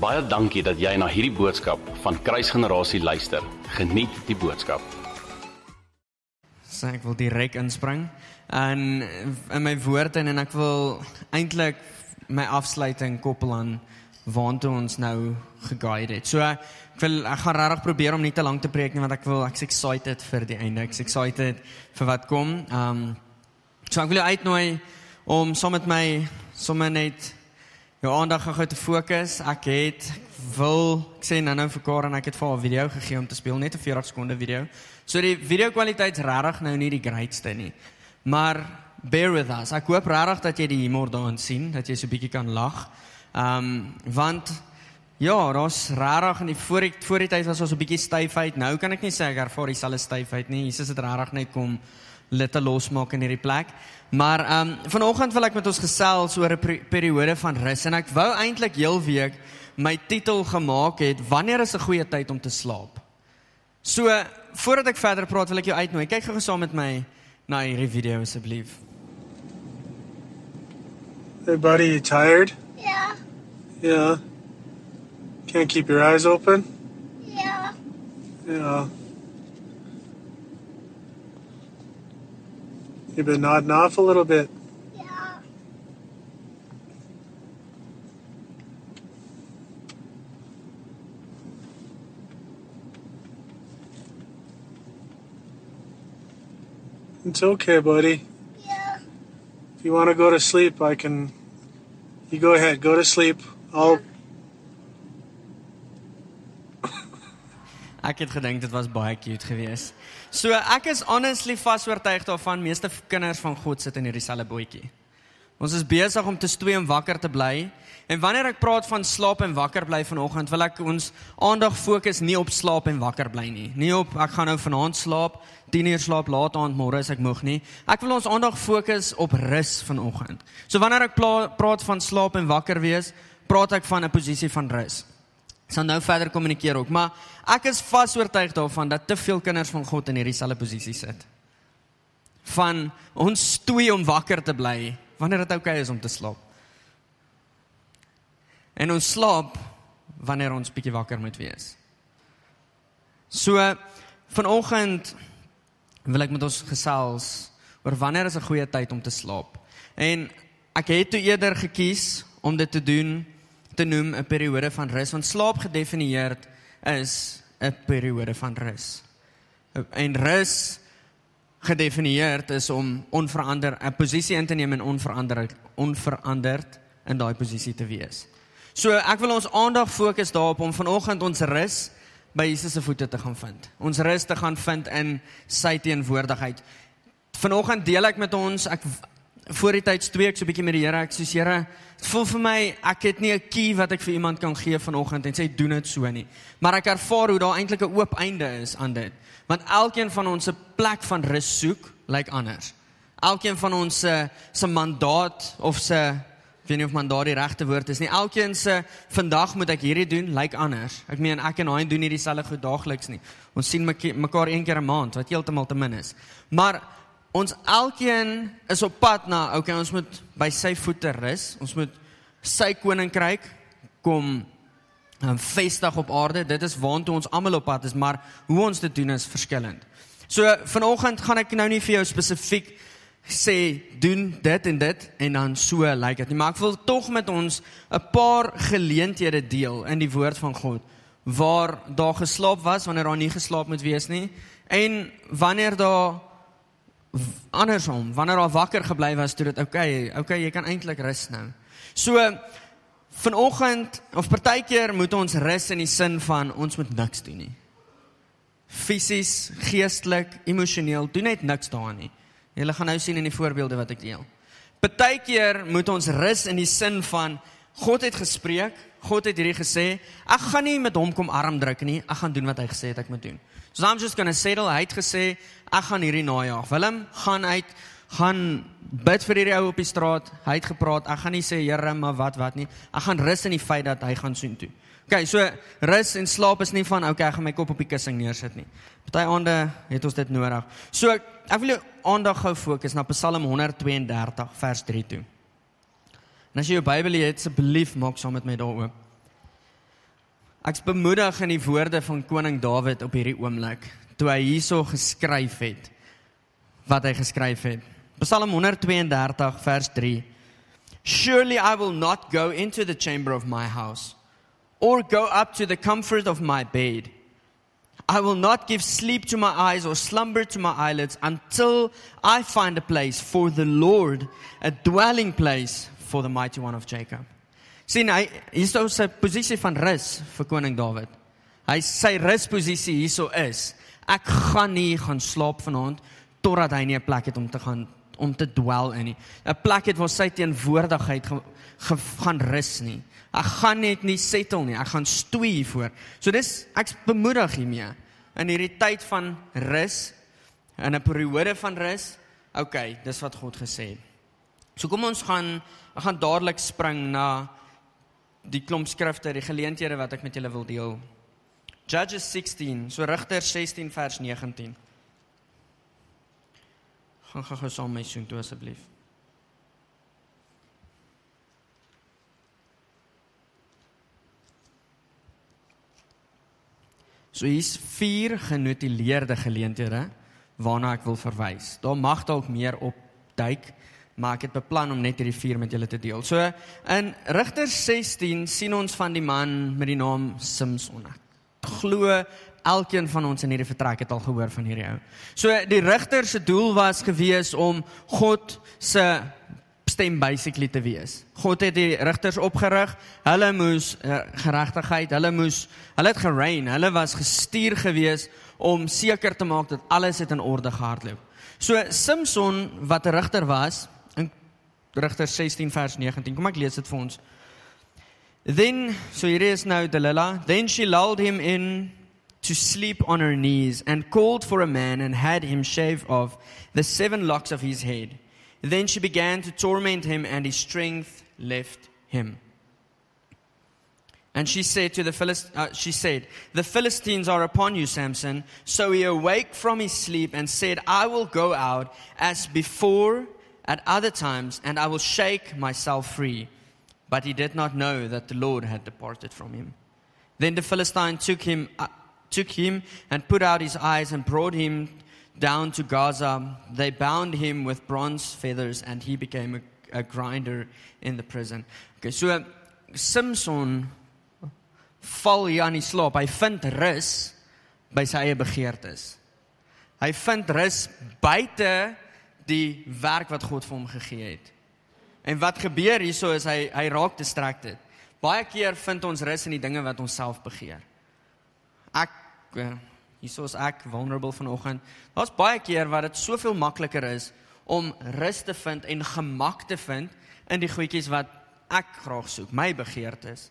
Baie dankie dat jy na hierdie boodskap van Kruisgenerasie luister. Geniet die boodskap. So ek wil direk inspring en in my woorde en ek wil eintlik my afsluiting koppel aan waartoe ons nou geguide het. So ek wil ek gaan regtig probeer om nie te lank te preek nie want ek wil ek's excited vir die einde. Ek's excited vir wat kom. Um so ek wil jou uitnooi om saam met my sommer net jou aandag gou te fokus. Ek het wil ek sê nou nou vir Karen ek het vir haar 'n video gegee om te speel net 'n 40 sekonde video. So die video kwaliteit is regtig nou nie die greatste nie. Maar bear with us. Ek hoop regtig dat jy die humor daarin sien, dat jy so 'n bietjie kan lag. Ehm um, want ja, daar's regtig in die voor die voor die tyd was ons 'n bietjie styfheid. Nou kan ek nie sê ek ervaar dieselfde styfheid nie. Jesus het regtig net kom lette losmaak in hierdie plek. Maar ehm um, vanoggend wil ek met ons gesels oor 'n periode van rus en ek wou eintlik heel week my titel gemaak het wanneer is 'n goeie tyd om te slaap. So voordat ek verder praat wil ek jou uitnooi. Kyk gou saam met my na hierdie video asseblief. Hey buddy, you tired? Yeah, Yeah. Can't keep your eyes open? yeah, Yeah. You've been nodding off a little bit. yeah. It's okay, buddy. Yeah. If you want to go to sleep, I can. You go ahead. Go to sleep. I'll. Ek het gedink dit was baie cute geweest. So ek is honestly vasoortuig daarvan meeste kinders van God sit in hierdie selfe bootjie. Ons is besig om te stoei om wakker te bly. En wanneer ek praat van slaap en wakker bly vanoggend, wil ek ons aandag fokus nie op slaap en wakker bly nie. Nie op ek gaan nou vanaand slaap, 10 uur slaap, laat aand môre as ek moeg nie. Ek wil ons aandag fokus op rus vanoggend. So wanneer ek praat van slaap en wakker wees, praat ek van 'n posisie van rus. Sal nou verder kommunikeer ook, maar ek is vasoortuig daarvan dat te veel kinders van God in hierdie selfde posisie sit. Van ons stoei om wakker te bly wanneer dit oukei okay is om te slaap. En ons slaap wanneer ons bietjie wakker moet wees. So vanoggend wil ek met ons gesels oor wanneer is 'n goeie tyd om te slaap. En ek het toe eerder gekies om dit te doen te noem 'n periode van rus want slaap gedefinieer is 'n periode van rus. En rus gedefinieer is om onverander 'n posisie in te neem en onveranderd onveranderd in daai posisie te wees. So ek wil ons aandag fokus daarop om vanoggend ons rus by Jesus se voete te gaan vind. Ons rus te gaan vind in sy teenwoordigheid. Vanoggend deel ek met ons ek voor die tyd twee ek so 'n bietjie met die Here ek sê Here, voel vir my ek het nie 'n key wat ek vir iemand kan gee vanoggend en sê doen dit so nie. Maar ek ervaar hoe daar eintlik 'n oop einde is aan dit. Want elkeen van ons se plek van rus soek lyk like anders. Elkeen van ons se se mandaat of se ek weet nie of mandaat die regte woord is nie. Elkeen se vandag moet ek hierdie doen lyk like anders. Ek meen ek en hy doen nie dieselfde goed daagliks nie. Ons sien meka- mekaar een keer 'n maand wat heeltemal te min is. Maar ons elkeen is op pad na okay, ons moet by sy voete rus. Ons moet sy koninkryk kom um, vestig op aarde. Dit is waantoe ons almal op pad is, maar hoe ons dit doen is verskillend. So vanoggend gaan ek nou nie vir jou spesifiek sê doen dit en dit en dan so lyk like dit nie, maar ek wil tog met ons 'n paar geleenthede deel in die woord van God waar daar geslaap was wanneer daar nie geslaap moet wees nie en wanneer daar andersom, wanneer daar wakker gebly was toe dit okay, okay, jy kan eintlik rus nou. So vanoggend of partykeer moet ons rus in die sin van ons moet niks doen nie. Fisies, geestelik, emosioneel, doen net niks daarin nie. Julle gaan nou sien in die voorbeelde wat ek deel. Partykeer moet ons rus in die sin van God het gespreek, God het hierdie gesê, ek gaan nie met hom kom arm druk nie, ek gaan doen wat hy gesê het ek moet doen. So I'm just going to settle, hy het gesê ek gaan hierdie najaag. Willem, gaan uit, gaan bid vir hierdie ou op die straat. Hy het gepraat, ek gaan nie sê Here, maar wat wat nie. Ek gaan rus in die feit dat hy gaan soen toe. Okay, so rus en slaap is nie van okay, ek gaan my kop op die kussing neersit nie. Party aande het ons dit nodig. So ek wil jou aandag gou fokus na Psalm 132 vers 3 toe. En as jy jou Bybel het, asseblief maak saam met my daar oop. Ek's bemoedig in die woorde van koning Dawid op hierdie oomblik toe hy hierso geskryf het wat hy geskryf het. Psalm 132 vers 3. Surely I will not go into the chamber of my house or go up to the comfort of my bed. I will not give sleep to my eyes or slumber to my eyelids until I find a place for the Lord, a dwelling place for the mighty one of Jacob. Sien hy hierso sy posisie van rus vir koning Dawid. Hy sy rusposisie hierso is. Ek gaan nie gaan slaap vanaand totdat hy nie 'n plek het om te gaan om te dwel in nie. 'n Plek het waar sy teenwoordigheid ge, ge, gaan rus nie. Ek gaan net nie settle nie. Ek gaan stoei hiervoor. So dis ek bemoedig hiermee in hierdie tyd van rus in 'n periode van rus. OK, dis wat God gesê het. So kom ons gaan ek gaan dadelik spring na die klomp skrifte, die geleenthede wat ek met julle wil deel. Judges 16, so Rigters 16 vers 19. Gaan gou gou saam my soen toe asseblief. So hier's vier genotuleerde geleenthede waarna ek wil verwys. Daar mag dalk meer opduik, maar ek het beplan om net hierdie vier met julle te deel. So in Rigters 16 sien ons van die man met die naam Samson. Glo elkeen van ons in hierdie vertrek het al gehoor van hierdie ou. So die rigter se doel was gewees om God se stem basically te wees. God het die rigters opgerig. Hulle moes uh, geregtigheid, hulle moes hulle het gereign, hulle was gestuur gewees om seker te maak dat alles het in orde gehardloop. So Samson wat 'n rigter was, Rigters 16 vers 19. Kom ek lees dit vir ons. Then so here is now Delilah. Then she lulled him in to sleep on her knees and called for a man and had him shave off the seven locks of his head. Then she began to torment him and his strength left him. And she said to the Philist- uh, she said, "The Philistines are upon you, Samson." So he awoke from his sleep and said, "I will go out as before at other times, and I will shake myself free. But he did not know that the Lord had departed from him. Then the Philistine took him, uh, took him and put out his eyes and brought him down to Gaza. They bound him with bronze feathers, and he became a, a grinder in the prison. Okay, so uh, Samson val hier aan die slaap. Hy vind rus by sy eie begeertes. Hy vind rus buite die werk wat God vir hom gegee het. En wat gebeur hierso is hy hy raak distracted. Baie keer vind ons rus in die dinge wat ons self begeer. Ek eh, hierso is ek vulnerable vanoggend. Daar's baie keer wat dit soveel makliker is om rus te vind en gemak te vind in die goedjies wat ek graag soek, my begeertes.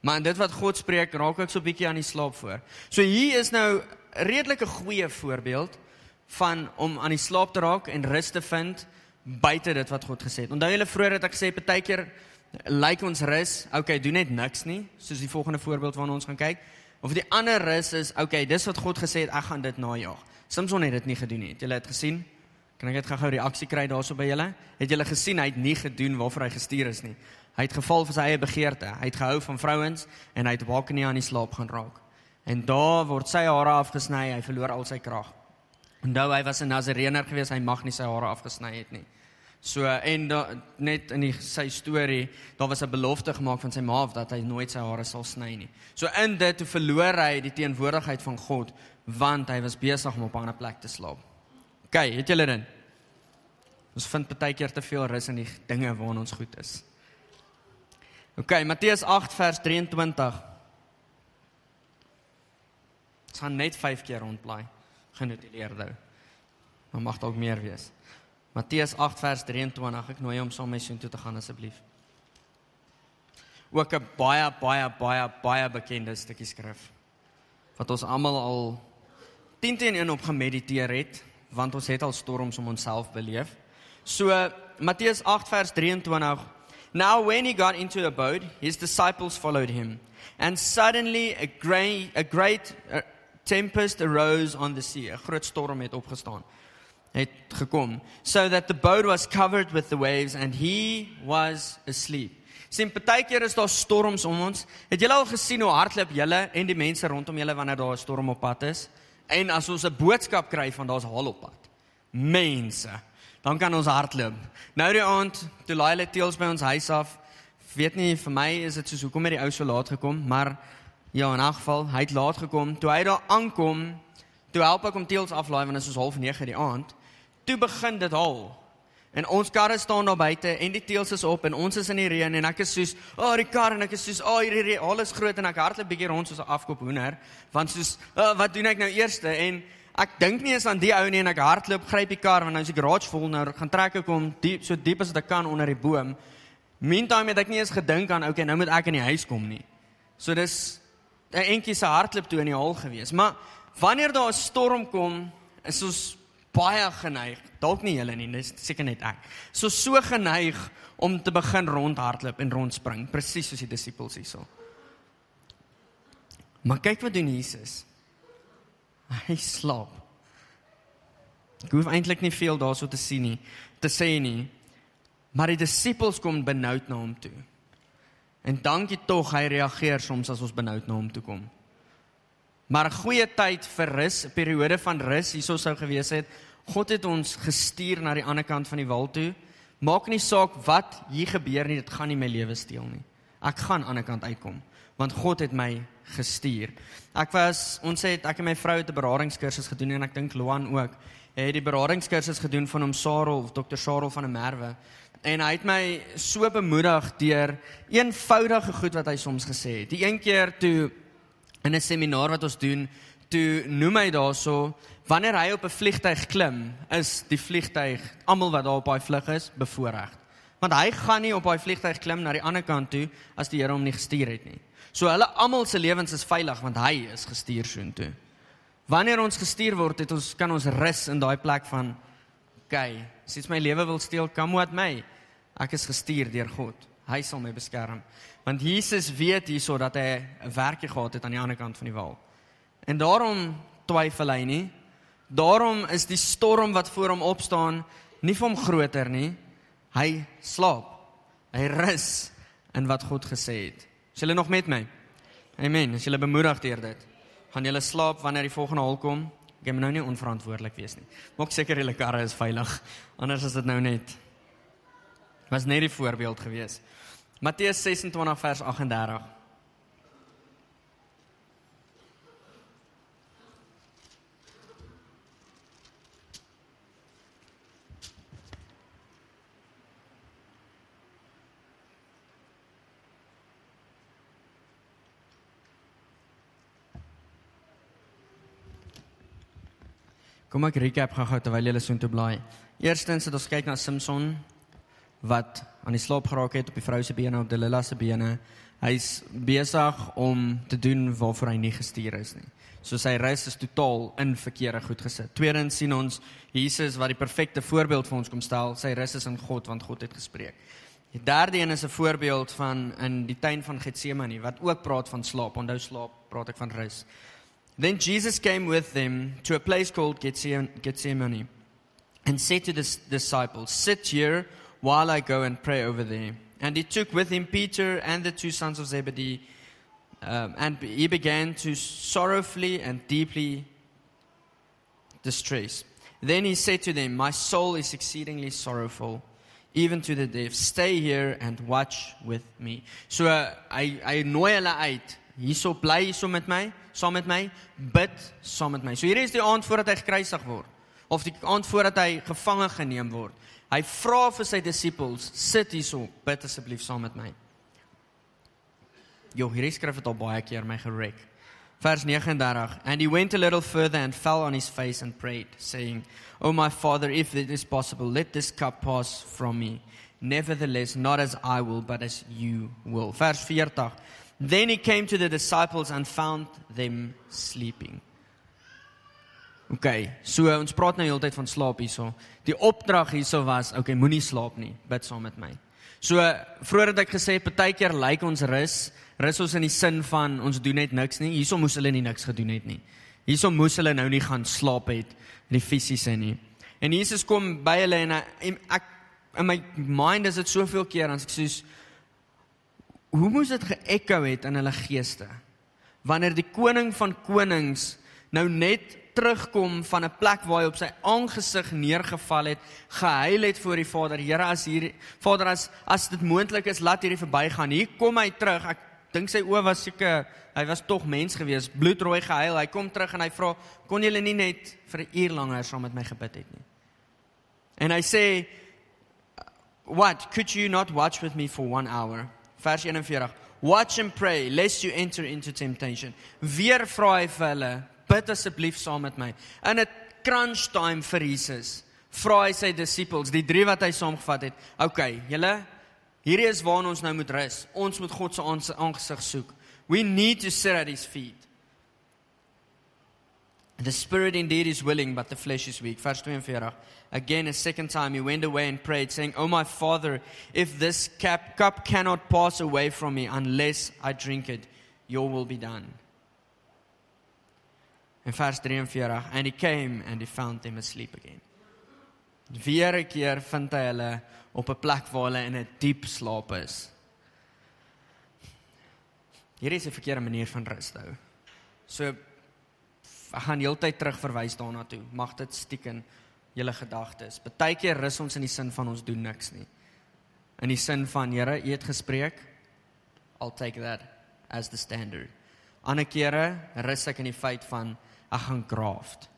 Maar in dit wat God spreek, raak ek so 'n bietjie aan die slaap voor. So hier is nou 'n redelike goeie voorbeeld van om aan die slaap te raak en rus te vind buite dit wat God gesê het. Onthou julle vroeër het ek gesê partykeer lyk ons rus, okay, doen net niks nie, soos die volgende voorbeeld waarna ons gaan kyk. Of die ander rus is, okay, dis wat God gesê het, ek gaan dit najag. Samson het dit nie gedoen nie. Het julle dit gesien? Kan ek net gou-gou reaksie kry daarso by julle? Het julle gesien hy het nie gedoen waarvoor hy gestuur is nie. Hy het geval vir sy eie begeerte. Hy het gehou van vrouens en hy het waak nie aan die slaap gaan raak. En daar word sy hare afgesny, hy verloor al sy krag. Onthou hy was 'n Nazarener gewees, hy mag nie sy hare afgesny het nie. So en da, net in die, sy storie, daar was 'n belofte gemaak van sy ma af dat hy nooit sy hare sal sny nie. So in dit toe verloor hy die teenwoordigheid van God want hy was besig om op 'n ander plek te slaap. OK, het julle dit? Ons vind baie keer te veel rus in die dinge waarin ons goed is. OK, Matteus 8 vers 23. Dit gaan net 5 keer rondblaai genotuleerde. Maar mag dalk meer wees. Matteus 8 vers 23. Ek nooi hom saam met my seun toe te gaan asseblief. Ook 'n baie baie baie baie bekende stukkie skrif wat ons almal al 10 teen 1 op gemediteer het, want ons het al storms om onsself beleef. So Matteus 8 vers 23. Now when he got into the boat, his disciples followed him, and suddenly a great a great uh, tempest arose on the sea. 'n Groot storm het opgestaan. Het gekom so that the boat was covered with the waves and he was asleep. Sien partykeer is daar storms om ons. Het julle al gesien hoe hardloop julle en die mense rondom julle wanneer daar 'n storm op pad is? En as ons 'n boodskap kry van daar's haal op pad. Mense, dan kan ons hardloop. Nou die aand, toe laai hulle teels by ons huis af. Weet nie vir my is dit soos hoekom het die ou so laat gekom, maar ja, in elk geval, hy het laat gekom. Toe hy daar aankom, toe help ek hom teels aflaai want dit is soos 09:30 die aand. Toe begin dit haal. En ons karre staan daar buite en die teels is op en ons is in die reën en ek is soos, "O, oh, die kar" en ek is soos, "O, oh, hierdie reën, alles groot" en ek hardloop bietjie rond soos 'n afkoop hoender, want soos, oh, "Wat doen ek nou eerste?" En ek dink nie eens aan die ou nie en ek hardloop, gryp die kar want nou is die garage vol nou, gaan trek ek hom diep so diep as wat ek kan onder die boom. Meantime het ek nie eens gedink aan, okay, nou moet ek in die huis kom nie. So dis 'n entjie se hardloop toe in die hal gewees. Maar wanneer daar 'n storm kom, is ons baie geneig, dalk nie julle nie, dis seker net ek. So so geneig om te begin rondhardloop en rondspring, presies soos die disippels hierso. Maar kyk wat doen Jesus. Hy slaap. Ek hoef eintlik nie veel daarso te sien nie, te sê nie. Maar die disippels kom benoud na hom toe. En dankie tog hy reageer soms as ons benoud na hom toe kom. Maar 'n goeie tyd vir rus, 'n periode van rus hieso sou gewees het. God het ons gestuur na die ander kant van die wal toe. Maak nie saak wat hier gebeur nie, dit gaan nie my lewe steel nie. Ek gaan aan die ander kant uitkom want God het my gestuur. Ek was ons het ek en my vrou het 'n beradingskursus gedoen en ek dink Loan ook. Hy het die beradingskursus gedoen van hom Sarel of Dr. Sarel van der Merwe. En hy het my so bemoedig deur eenvoudige goed wat hy soms gesê het. Die een keer toe in 'n seminaar wat ons doen, toe noem hy daarso wanneer hy op 'n vliegtyg klim, is die vliegtyg almal wat daar op daai vlug is bevoordeel. Want hy gaan nie op daai vliegtyg klim na die ander kant toe as die Here hom nie gestuur het nie. So hulle almal se lewens is veilig want hy is gestuur soontoe. Wanneer ons gestuur word, het ons kan ons rus in daai plek van okay, as my lewe wil steel, kom wat my. Ek is gestuur deur God. Hy sal my beskerm. Want Jesus weet hierso dat hy 'n werkie gehad het aan die ander kant van die wal. En daarom twyfel hy nie. Daarom is die storm wat voor hom opstaan nie vir hom groter nie. Hy slaap. Hy rus in wat God gesê het. Is julle nog met my? Amen. Is julle bemoedig deur dit? Gaan julle slaap wanneer die volgende hol kom? Ek moet nou nie onverantwoordelik wees nie. Maak seker julle karre is veilig. Anders is dit nou net was net 'n voorbeeld gewees. Matteus 26 vers 38. Kom ek recap gou-gou terwyl julle so intoe blaai. Eerstens het ons kyk na Samson wat aan die slaap geraak het op die vrou se bene op Delilah se bene. Hy's besig om te doen waarvoor hy nie gestuur is nie. So sy reis is totaal in verkeerde goed gesit. Tweedens sien ons Jesus wat die perfekte voorbeeld vir ons kom stel. Sy rus is in God want God het gespreek. Die derde een is 'n voorbeeld van in die tuin van Getsemane wat ook praat van slaap. Onthou slaap, praat ek van rus. Then Jesus came with them to a place called Gethsemane and said to the disciples, Sit here while I go and pray over there. And he took with him Peter and the two sons of Zebedee, um, and he began to sorrowfully and deeply distress. Then he said to them, My soul is exceedingly sorrowful, even to the death. Stay here and watch with me. So uh, I, I nooi hulle. Hierso bly hierso met my saam met my, bid saam met my. So hier is die aand voordat hy gekruisig word of die aand voordat hy gevange geneem word. Hy vra vir sy disippels, sit hierso, bid asseblief saam met my. Jo, hierdie skrif het al baie keer my gerek. Vers 39 And he went a little further and fell on his face and prayed saying, "Oh my father, if it is possible, let this cup pass from me. Nevertheless, not as I will, but as you will." Vers 40 Then he came to the disciples and found them sleeping. Okay, so ons praat nou heeltyd van slaap hierso. Die opdrag hierso was, okay, moenie slaap nie, bid saam met my. So vroeër het ek gesê partykeer lyk ons rus, rus ons in die sin van ons doen net niks nie. Hierso moes hulle nie niks gedoen het nie. Hierso moes hulle nou nie gaan slaap het die fisiese nie. En Jesus kom by hulle en ek in my mind is dit soveel keer as ek soos hoe moes dit geekko het in hulle geeste wanneer die koning van konings nou net terugkom van 'n plek waar hy op sy aangesig neergeval het, gehuil het voor die Vader. Here, as hier Vader as as dit moontlik is, laat hierdie verbygaan. Hier kom hy terug. Ek dink sy oë was seker hy was tog mens gewees, bloedrooi gehuil. Hy kom terug en hy vra, "Kon julle nie net vir 'n uur langer saam met my gebid het nie?" En hy sê, "What? Could you not watch with me for 1 hour?" Vers 41. Watch and pray lest you enter into temptation. Weer vra hy vir hulle, bid asseblief saam met my. In 'n crunch time vir Jesus, vra hy sy disippels, die drie wat hy saamgevat het, "Okay, julle, hierdie is waar ons nou moet rus. Ons moet God se aangesig soek. We need to sit at his feet." The spirit indeed is willing, but the flesh is weak. Vers 42. Again, a second time, he went away and prayed, saying, Oh, my father, if this cap, cup cannot pass away from me unless I drink it, your will be done. In vers 43, and he came and he found them asleep again. Weer 'n keer vind hy hulle op 'n plek waar hulle in 'n diep slaap is. Hier is 'n verkeerde manier van rus hou. So ek gaan heeltyd terug verwys daarna toe. Mag dit stiekem julle gedagtes. Partykeer rus ons in die sin van ons doen niks nie. In die sin van Here, U het gespreek. I'll take that as the standard. Ander kere rus ek in die feit van ek gaan graft.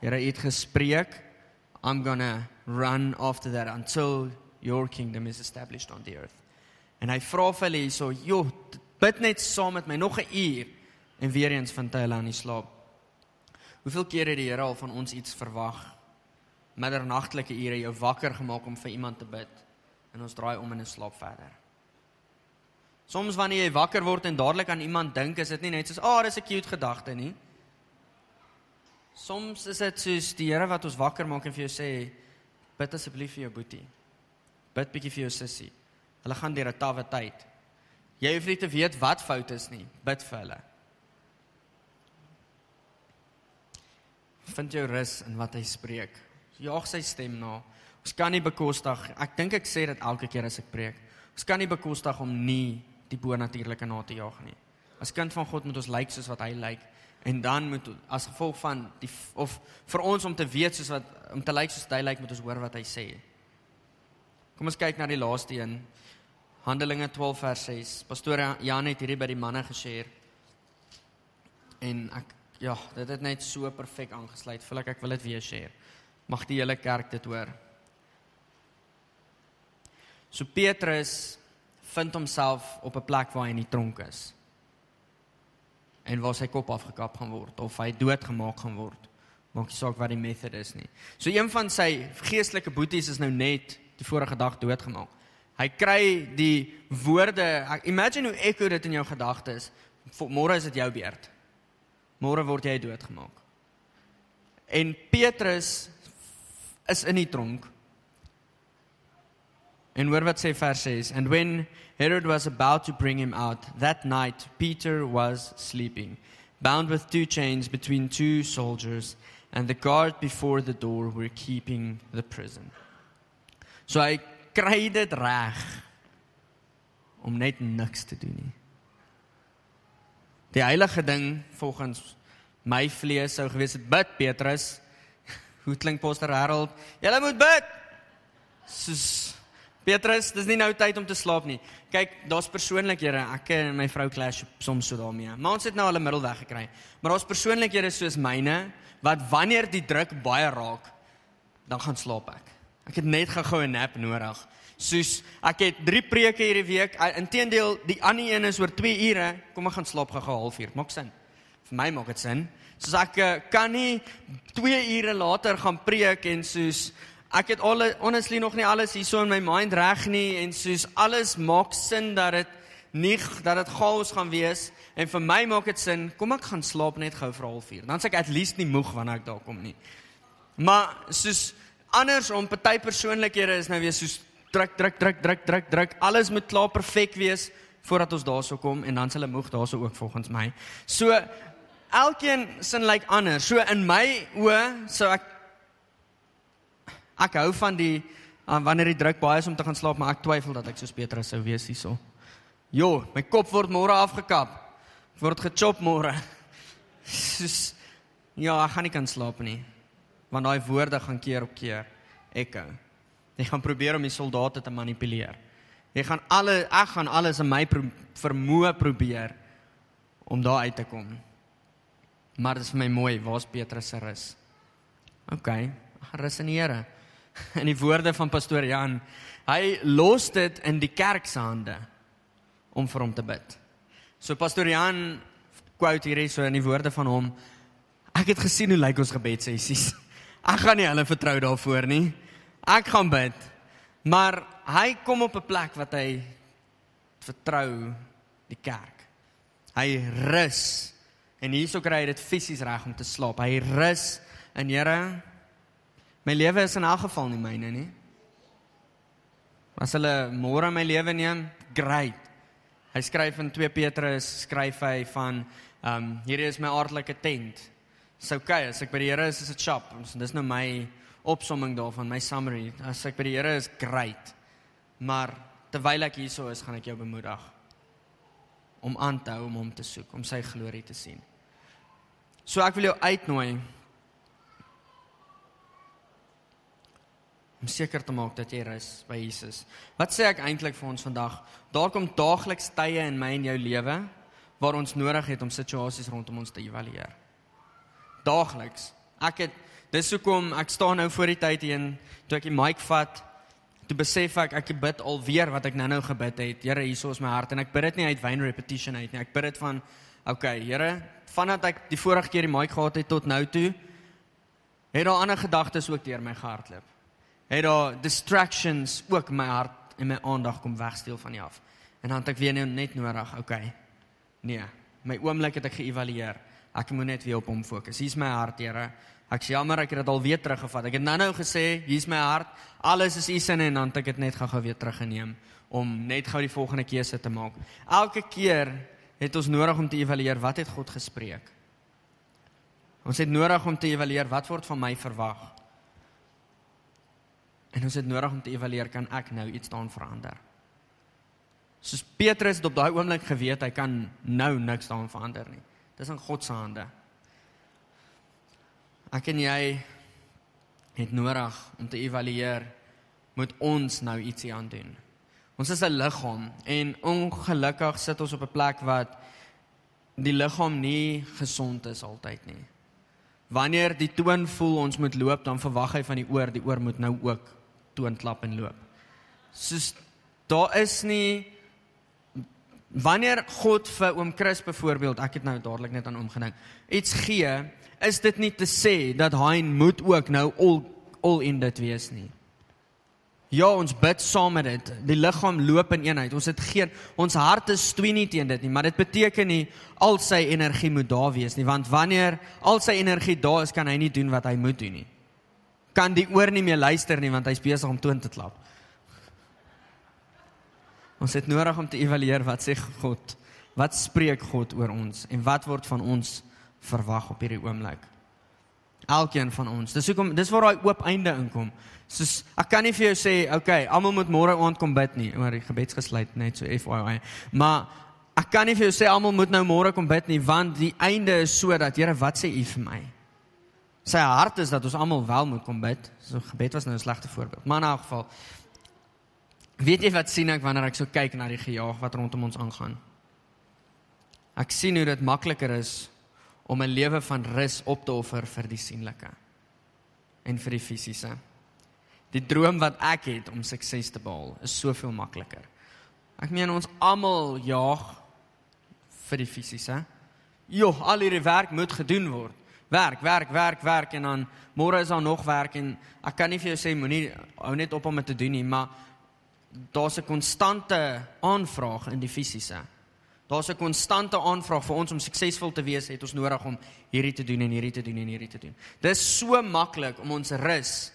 Here, U het gespreek. I'm going to run after that until your kingdom is established on the earth. En hy vra vir hulle hierso, "Jo, bid net saam met my nog 'n uur." En weer eens vind hy hulle aan die slaap. Hoeveel kere het die Here al van ons iets verwag middernagtelike ure jou wakker gemaak om vir iemand te bid en ons draai om en ons slaap verder. Soms wanneer jy wakker word en dadelik aan iemand dink, is dit nie net soos, "Ag, oh, dis 'n cute gedagte nie." Soms is dit soos die Here wat ons wakker maak en vir jou sê, "Bid asseblief vir jou boetie. Bid bietjie vir jou sussie. Hulle gaan deur 'n tawwe tyd. Jy hoef nie te weet wat fout is nie. Bid vir hulle." Vind jou rus in wat hy spreek jaag sy stem na. Ons kan nie bekostig. Ek dink ek sê dit elke keer as ek preek. Ons kan nie bekostig om nie die bonatuurlike na te jaag nie. As kind van God moet ons lyk soos wat hy lyk en dan moet as gevolg van die of vir ons om te weet soos wat om te lyk soos hy lyk moet ons hoor wat hy sê. Kom ons kyk na die laaste een. Handelinge 12 vers 6. Pastoor Jan het hierdie by die manne gesê. En ek ja, dit het net so perfek aangesluit. Voel ek ek wil dit weer share. Mag die hele kerk dit hoor. So Petrus vind homself op 'n plek waar hy in die tronk is. En waar sy kop afgekap gaan word of hy doodgemaak gaan word. Maak nie saak wat die method is nie. So een van sy geestelike boeties is nou net die vorige dag doodgemaak. Hy kry die woorde, imagine hoe ekko dit in jou gedagtes. Môre is dit jou beurt. Môre word jy doodgemaak. En Petrus is in die tronk. En hoor wat sê vers 6, and when Herod was about to bring him out that night Peter was sleeping bound with two chains between two soldiers and the guard before the door were keeping the prison. So hy kry dit reg om net niks te doen nie. Die heilige ding volgens my vlees sou gewees het bid Petrus Hoe klink Pastor Harold? Julle moet bid. Soos Petrus, dis nie nou tyd om te slaap nie. Kyk, daar's persoonlikhede. Ek en my vrou clash soms so daarmee. Maar ons het nou al 'n middelweg gekry. Maar daar's persoonlikhede soos myne wat wanneer die druk baie raak, dan gaan slaap ek. Ek het net gou 'n nap nodig. Soos ek het 3 preke hierdie week. Inteendeel, die ander een is oor 2 ure. Kom ek gaan slaap gou halfuur. Maak sin. Vir my maak dit sin. Soos ek eh, kan nie 2 ure later gaan preek en soos ek het al honestly nog nie alles hier so in my mind reg nie en soos alles maak sin dat dit nie dat dit chaos gaan wees en vir my maak dit sin kom ek gaan slaap net gou vir 0.5 dan sê ek at least nie moeg wanneer ek daar kom nie maar soos anders om party persoonlikhede is nou weer soos druk druk druk druk druk druk alles moet klaar perfek wees voordat ons daarso kom en dan s hulle moeg daarso ook volgens my so elkeen sin lyk like anders. So in my oë sou ek ek hou van die uh, wanneer die druk baie is om te gaan slaap, maar ek twyfel dat ek soos Petrus sou wees hierso. Jo, my kop word môre afgekap. Ek word gechop môre. Soos ja, ek gaan nie kan slaap nie. Want daai woorde gaan keer op keer echo. Jy gaan probeer om die soldate te manipuleer. Jy gaan alle ek gaan alles in my pro, vermoë probeer om daar uit te kom. Maar dit is vir my mooi, waar's Petrus se rus? OK, rus in die Here. In die woorde van pastoor Jan, hy los dit in die kerk se hande om vir hom te bid. So pastoor Jan quote hierdie so in die woorde van hom. Ek het gesien hoe lyk ons gebedsessies. Ek gaan nie hulle vertrou daarvoor nie. Ek gaan bid. Maar hy kom op 'n plek wat hy vertrou die kerk. Hy rus en hierso kry hy dit fisies reg om te slaap. Hy rus in Here. My lewe is in elk geval nie myne nie. As hulle môre my lewe neem, great. Hy skryf in 2 Petrus skryf hy van ehm um, hierdie is my aardelike tent. Dis okay as ek by die Here is, is dit chop. Dis nou my opsomming daarvan, my summary. As ek by die Here is, great. Maar terwyl ek hierso is, gaan ek jou bemoedig om aan te hou om hom te soek, om sy glorie te sien. So ek wil jou uitnooi om seker te maak dat jy rus by Jesus. Wat sê ek eintlik vir ons vandag? Daar kom daagliks tye in my en jou lewe waar ons nodig het om situasies rondom ons te evalueer. Daagliks. Ek het dis hoekom ek staan nou voor die tyd hier toe ek die mic vat toe besef ek ek bid alweer wat ek nou-nou gebid het. Here, hierso is my hart en ek bid dit nie uit vain repetition uit nie. Ek bid dit van okay, Here, vandat ek die vorige keer die mic gehad het tot nou toe, het daar ander gedagtes ook deur my gehardloop het daar distractions ook my hart en my aandag kom wegsteel van nie af. En dan het ek weer net nodig, okay. Nee, my oomblik het ek geëvalueer. Ek moet net weer op hom fokus. Hier's my hart, Here. Ek sê jammer ek het dit al weer teruggevat. Ek het nou-nou gesê, hier's my hart. Alles is u sin en dan het ek dit net gou-gou weer teruggeneem om net gou die volgende keuse te maak. Elke keer het ons nodig om te evalueer wat het God gespreek. Ons het nodig om te evalueer wat word van my verwag. En ons het nodig om te evalueer kan ek nou iets daan verander. Soos Petrus het op daai oomblik geweet hy kan nou niks daan verander nie. Dis in God se hande. Ek en jy het nodig om te evalueer moet ons nou ietsie aan doen. Ons is 'n liggaam en ongelukkig sit ons op 'n plek wat die liggaam nie gesond is altyd nie. Wanneer die toon voel ons moet loop, dan verwag hy van die oor, die oor moet nou ook toon klap en loop. Soos daar is nie wanneer God vir oom Chris byvoorbeeld, ek het nou dadelik net aan hom gedink, iets gee, is dit nie te sê dat hy moet ook nou al al in dit wees nie. Ja, ons bid saam met dit. Die liggaam loop in eenheid. Ons het geen ons harte stewig nie teen dit nie, maar dit beteken nie al sy energie moet daar wees nie, want wanneer al sy energie daar is, kan hy nie doen wat hy moet doen nie kan die oor nie meer luister nie want hy's besig om toon te klap. Ons het nodig om te evalueer wat sê God? Wat spreek God oor ons en wat word van ons verwag op hierdie oomblik? Elkeen van ons. Dis hoekom dis waar daai oop einde inkom. Soos ek kan nie vir jou sê, okay, almal moet môre aand kom bid nie, maar die gebeds gesluit net so FYI. Maar ek kan nie vir jou sê almal moet nou môre kom bid nie want die einde is sodat Here, wat sê U vir my? sy hart is dat ons almal wel moet kom bid. So gebed was nou 'n slegte voorbeeld. Maar in elk geval weet jy wat sien ek wanneer ek so kyk na die gejaag wat rondom ons aangaan? Ek sien hoe dit makliker is om 'n lewe van rus op te offer vir die sienlike en vir die fisiese. Die droom wat ek het om sukses te behaal is soveel makliker. Ek meen ons almal jaag vir die fisiese. Jo, al hierdie werk moet gedoen word werk, werk, werk, werk en dan môre is daar nog werk en ek kan nie vir jou sê moenie hou net op om dit te doen nie, maar daar's 'n konstante aanvraag in die fisiese. Daar's 'n konstante aanvraag vir ons om suksesvol te wees, het ons nodig om hierdie te doen en hierdie te doen en hierdie te doen. Dis so maklik om ons rus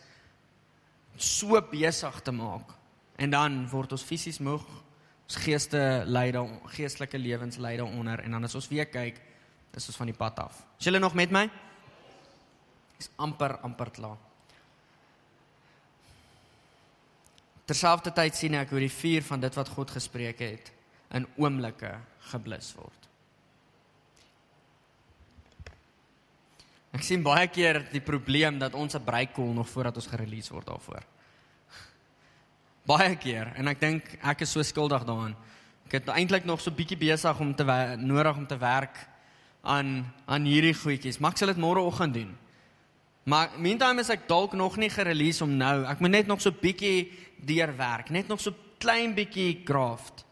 so besig te maak en dan word ons fisies moeg, ons geeste lei dan geestelike lewens lei daaronder en dan as ons weer kyk Dis ons van die pad af. Is julle nog met my? Is amper amper klaar. Terselfdertyd sien ek hoe die vuur van dit wat God gespreek het in oomblikke geblus word. Ek sien baie keer die probleem dat ons 'n break call nog voordat ons gerelease word daarvoor. Baie keer en ek dink ek is so skuldig daaraan. Ek het eintlik nog so bietjie besig om te nodig om te werk aan aan hierdie goedjies. Maar ek sal dit môreoggend doen. Maar meantime is ek dalk nog nie gerelease om nou. Ek moet net nog so bietjie deurwerk, net nog so klein bietjie graft.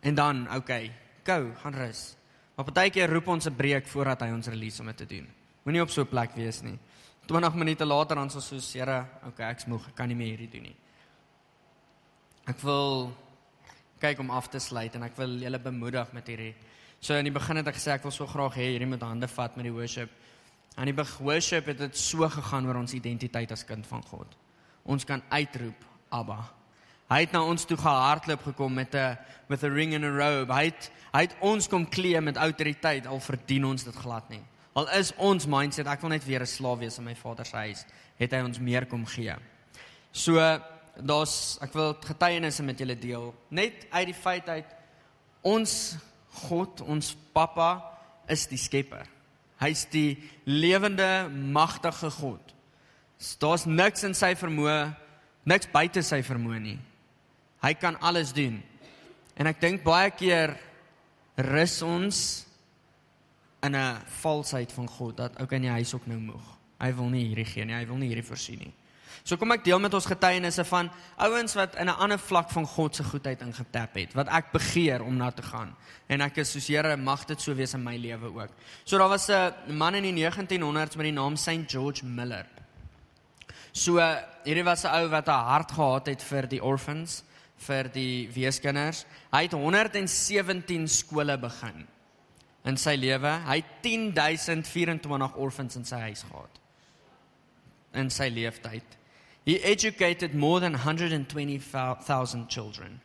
En dan, okay, go, gaan rus. Maar partykeer roep ons 'n breek voordat hy ons release om dit te doen. Moenie op so 'n plek wees nie. 20 minute later dan sou soos Here, okay, ek's moeg, ek kan nie meer hierdie doen nie. Ek wil kyk om af te sluit en ek wil julle bemoedig met hierdie. So in die begin het ek gesê ek wil so graag hê hierdie moet hande vat met die worship. Aan die worship het dit so gegaan oor ons identiteit as kind van God. Ons kan uitroep Abba. Hy het na ons toe gehardloop gekom met 'n with a ring and a robe. Hy het hy het ons kom kleem met autoriteit al verdien ons dit glad nie. Al is ons mindset ek wil net weer 'n slaaf wees in my Vader se huis, het hy ons meer kom gee. So daar's ek wil getuienisse met julle deel. Net uit die feit uit ons God, ons Pappa is die skepper. Hy's die lewende magtige God. Daar's niks in sy vermoë, niks buite sy vermoë nie. Hy kan alles doen. En ek dink baie keer rus ons in 'n valsheid van God dat okay nee, hy's ook nou moeg. Hy wil nie hierdie gee nie, hy wil nie hierdie voorsien nie. So kom ek deel met ons getuienisse van ouens wat in 'n ander vlak van God se goedheid ingetap het, wat ek begeer om na te gaan. En ek is soos Here, mag dit so wees in my lewe ook. So daar was 'n man in die 1900s met die naam St George Miller. So hierdie was 'n ou wat 'n hart gehad het vir die orphans, vir die weeskinders. Hy het 117 skole begin in sy lewe. Hy het 10024 orphans in sy huis gehad in sy lewenstyd. He educated more than 120,000 children.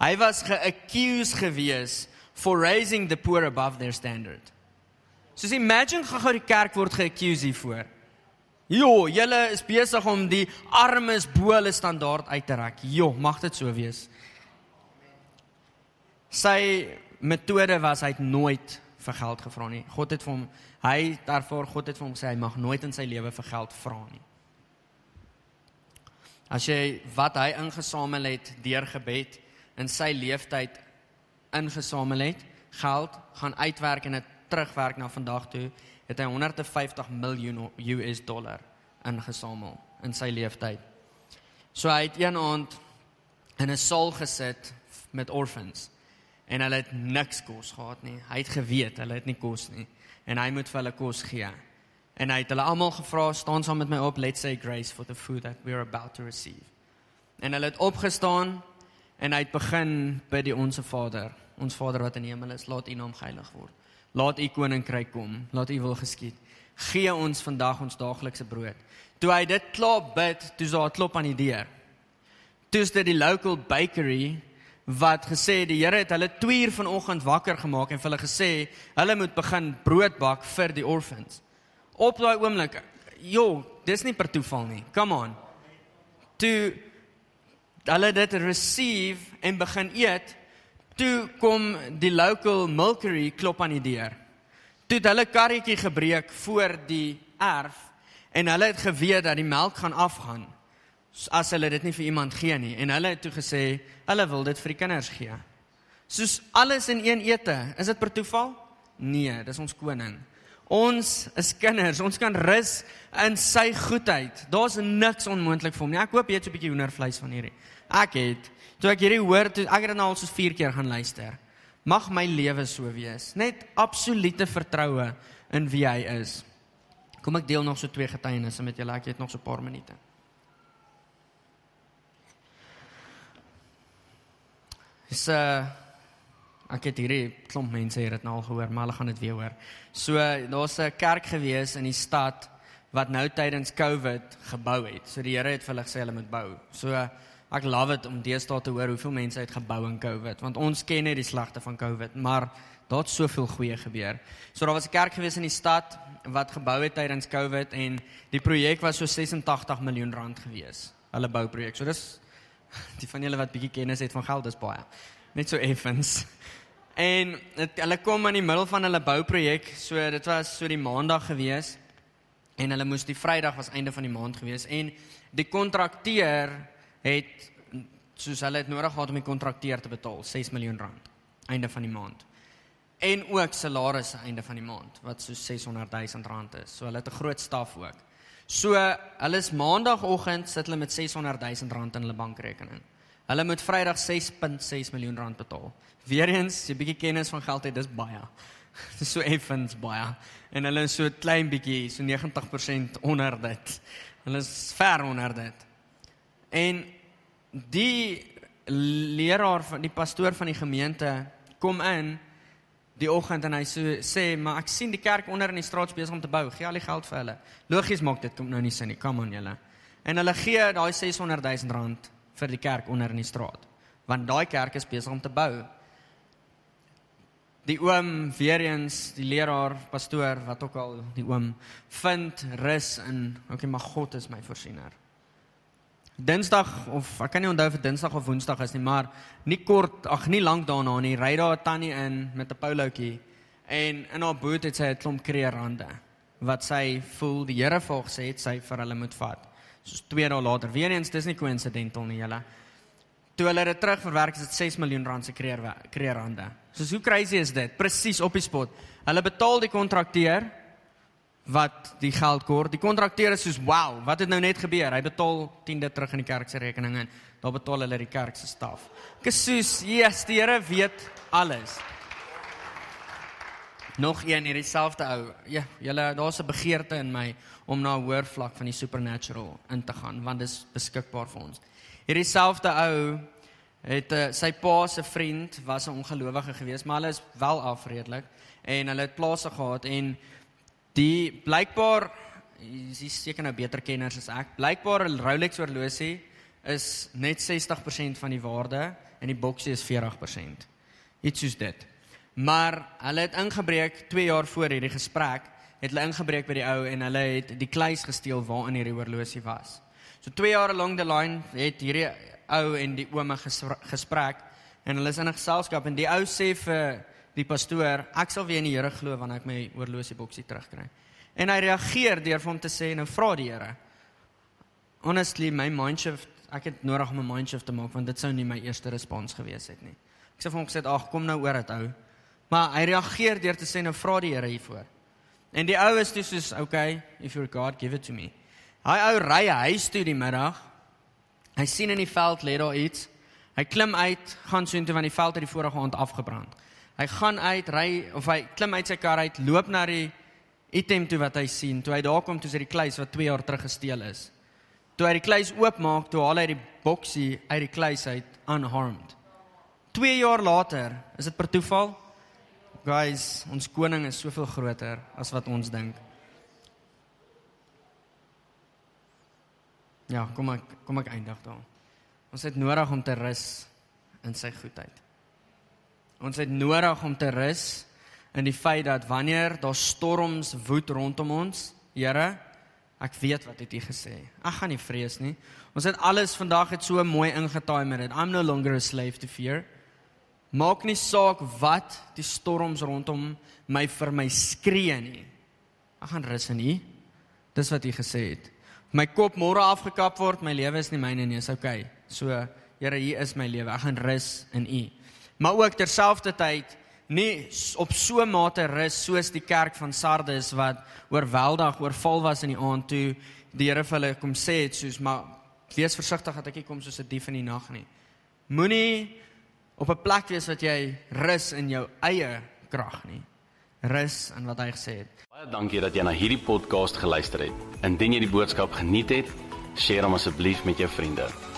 Hy was geaccused gewees for raising the poor above their standard. So imagine gou die kerk word geaccused hiervoor. Jo, julle is besig om die armes bo hulle standaard uit te rek. Jo, mag dit so wees. Sy metode was hy het nooit vir geld gevra nie. God het vir hom hy daarvoor God het vir hom gesê hy mag nooit in sy lewe vir geld vra nie. As jy wat hy ingesamel het deur gebed in sy lewenstyd ingesamel het, geld gaan uitwerk en dit terugwerk na vandag toe, het hy 150 miljoen US dollar ingesamel in sy lewenstyd. So hy het een aand in 'n saal gesit met orphans en hulle het niks kos gehad nie. Hy het geweet hulle het nie kos nie en hy moet vir hulle kos gee. En hy het hulle almal gevra, "Staan saam met my op, let's say grace for the food that we're about to receive." En hulle het opgestaan en hy het begin by die onsse Vader, ons Vader wat in die hemel is, laat U naam geheilig word. Laat U koninkryk kom, laat U wil geskied. Gee ons vandag ons daaglikse brood. Toe hy dit klaar bid, toe sa 'n klop aan die deur. Toe is dit die local bakery wat gesê die Here het hulle 2 uur vanoggend wakker gemaak en vir hulle gesê hulle moet begin brood bak vir die orphans. Op daai oomblik, jo, dis nie per toeval nie. Come on. Toe hulle dit receive en begin eet, toe kom die local milkery klop aan die deur. Toe het hulle karretjie gebreek voor die erf en hulle het geweet dat die melk gaan afgaan as hulle dit nie vir iemand gee nie en hulle het toe gesê hulle wil dit vir die kinders gee. Soos alles in een ete, is dit per toeval? Nee, dis ons koning. Ons is kinders, ons kan rus in sy goedheid. Daar's niks onmoontlik vir hom nie. Ek hoop jy het so 'n bietjie hoendervleis van hierdie. Ek het toe ek hierdie hoor, toe ek het nou al so 4 keer gaan luister. Mag my lewe so wees. Net absolute vertroue in wie hy is. Kom ek deel nog so twee getuienisse met julle. Ek het nog so 'n paar minute. Dis 'n uh, eh, ek het hierdie klomp mense hier dit nou al gehoor, maar hulle gaan dit weer hoor. So daar's 'n kerk gewees in die stad wat nou tydens Covid gebou het. So die Here het vir hulle gesê hulle moet bou. So ek love dit om deesdae te hoor hoeveel mense het gebou in Covid, want ons ken net die slagte van Covid, maar daar het soveel goeie gebeur. So daar was 'n kerk gewees in die stad wat gebou het tydens Covid en die projek was so 86 miljoen rand gewees. Hulle bouprojek. So dis die van julle wat bietjie kennis het van geld is baie. net so effens. En het, hulle kom in die middel van hulle bouprojek, so dit was so die maandag gewees en hulle moes die Vrydag was einde van die maand gewees en die kontrakteur het soos hulle het nodig gehad om die kontrakteur te betaal 6 miljoen rand einde van die maand. En ook salarisse einde van die maand wat so 600 000 rand is. So hulle het 'n groot staf ook. So hulle is maandagooggend sit hulle met 600 000 rand in hulle bankrekening. Hulle moet Vrydag 6.6 miljoen rand betaal. Weereens, jy bietjie kennis van geld het, dis baie. Dis so effens baie. En hulle is so klein bietjie, so 90% onder dit. Hulle is ver onder dit. En die leraar van die pastoor van die gemeente kom in die oggend en hy so, sê maar ek sien die kerk onder in die straat besig om te bou. Gee al die geld vir hulle. Logies maak dit kom nou nie sin nie. Come on julle. En hulle gee daai 600 000 rand vir die kerk onder in die straat. Want daai kerk is besig om te bou. Die oom weer eens, die leraar, pastoor, wat ook al, die oom vind rus in, okay, maar God is my voorsiener. Dinsdag of ek kan nie onthou of dit Dinsdag of Woensdag is nie, maar nie kort, ag nie lank daarna nie, ry daar 'n tannie in met 'n polootjie en in haar boot het sy 'n klomp kreerande wat sy voel die Here vir haar gesê het sy vir hulle moet vat. Soos 2 dae later, weer eens, dis nie coincidental nie, julle. Toe hulle dit terugverwerk, is dit 6 miljoen rand se kreer kreerande. Soos hoe crazy is dit? Presies op die spot. Hulle betaal die kontrakteur wat die geld kort. Die kontrakteur is soos, "Wow, wat het nou net gebeur?" Hy betaal 10de terug in die kerk se rekening en daar betaal hulle die kerk se staf. Ek is soos, "Jesus, die Here weet alles." Nog een hierdie selfde ou. Ja, julle daar's 'n begeerte in my om na 'n hoër vlak van die supernatural in te gaan want dit is beskikbaar vir ons. Hierdie selfde ou het uh, sy pa se vriend was 'n ongelowige gewees, maar hulle is wel afredelik en hulle het plase gehad en Die blykbaar is seker nou beter kenners as ek. Blykbaar 'n Rolex horlosie is net 60% van die waarde en die boksie is 40%. Iets soos dit. Maar hulle het ingebreek 2 jaar voor hierdie gesprek, het hulle ingebreek by die ou en hulle het die kluis gesteel waarin hierdie horlosie was. So 2 jaar along the line het hierdie ou en die ouma gesprek en hulle is in 'n geselskap en die ou sê vir die pastoor, ek sal weer in die Here glo wanneer ek my oorlosieboksie terugkry. En hy reageer deur vir hom te sê, nou vra die Here. Honestly, my mindshift, ek het nodig om 'n mindshift te maak want dit sou nie my eerste respons gewees het nie. Ek sê vir hom gesê, "Ag, kom nou oor dit ou." Maar hy reageer deur te sê, "Nou vra die Here hiervoor." En die ou is toe soos, "Okay, if you're God, give it to me." Hy ou ry huis toe die middag. Hy sien in die veld lê daar iets. Hy klim uit, gaan soontoe want die veld het die vorige aand afgebrand. Hy gaan uit, ry of hy klim uit sy kar uit, loop na die item toe wat hy sien. Toe hy daar kom, toe is dit die kluis wat 2 jaar terug gesteel is. Toe hy die kluis oopmaak, toe haal hy die boksie uit die kluis uit unharmed. 2 jaar later, is dit per toeval? Guys, ons koning is soveel groter as wat ons dink. Ja, kom ek kom ek eindig daar. Ons het nodig om te rus in sy goedheid. Ons het nodig om te rus in die feit dat wanneer daar storms woed rondom ons, Here, ek weet wat het U gesê. Ek gaan nie vrees nie. Ons het alles vandag het so mooi ingetaai met dit. I'm no longer a slave to fear. Maak nie saak wat die storms rondom my vir my skree nie. Ek gaan rus in U. Dis wat U gesê het. My kop môre afgekap word, my lewe is nie myne nie, is okay. So, Here, hier is my lewe. Ek gaan rus in U maar ook terselfdertyd nie op so 'n mate rus soos die kerk van Sardes wat oorweldig oorval was in die aand toe die Here vir hulle kom sê het soos maar wees versigtig dat ek nie kom soos 'n dief in die nag nie. Moenie op 'n plek wees wat jy rus in jou eie krag nie. Rus in wat hy gesê het. Baie dankie dat jy na hierdie podcast geluister het. Indien jy die boodskap geniet het, deel hom asseblief met jou vriende.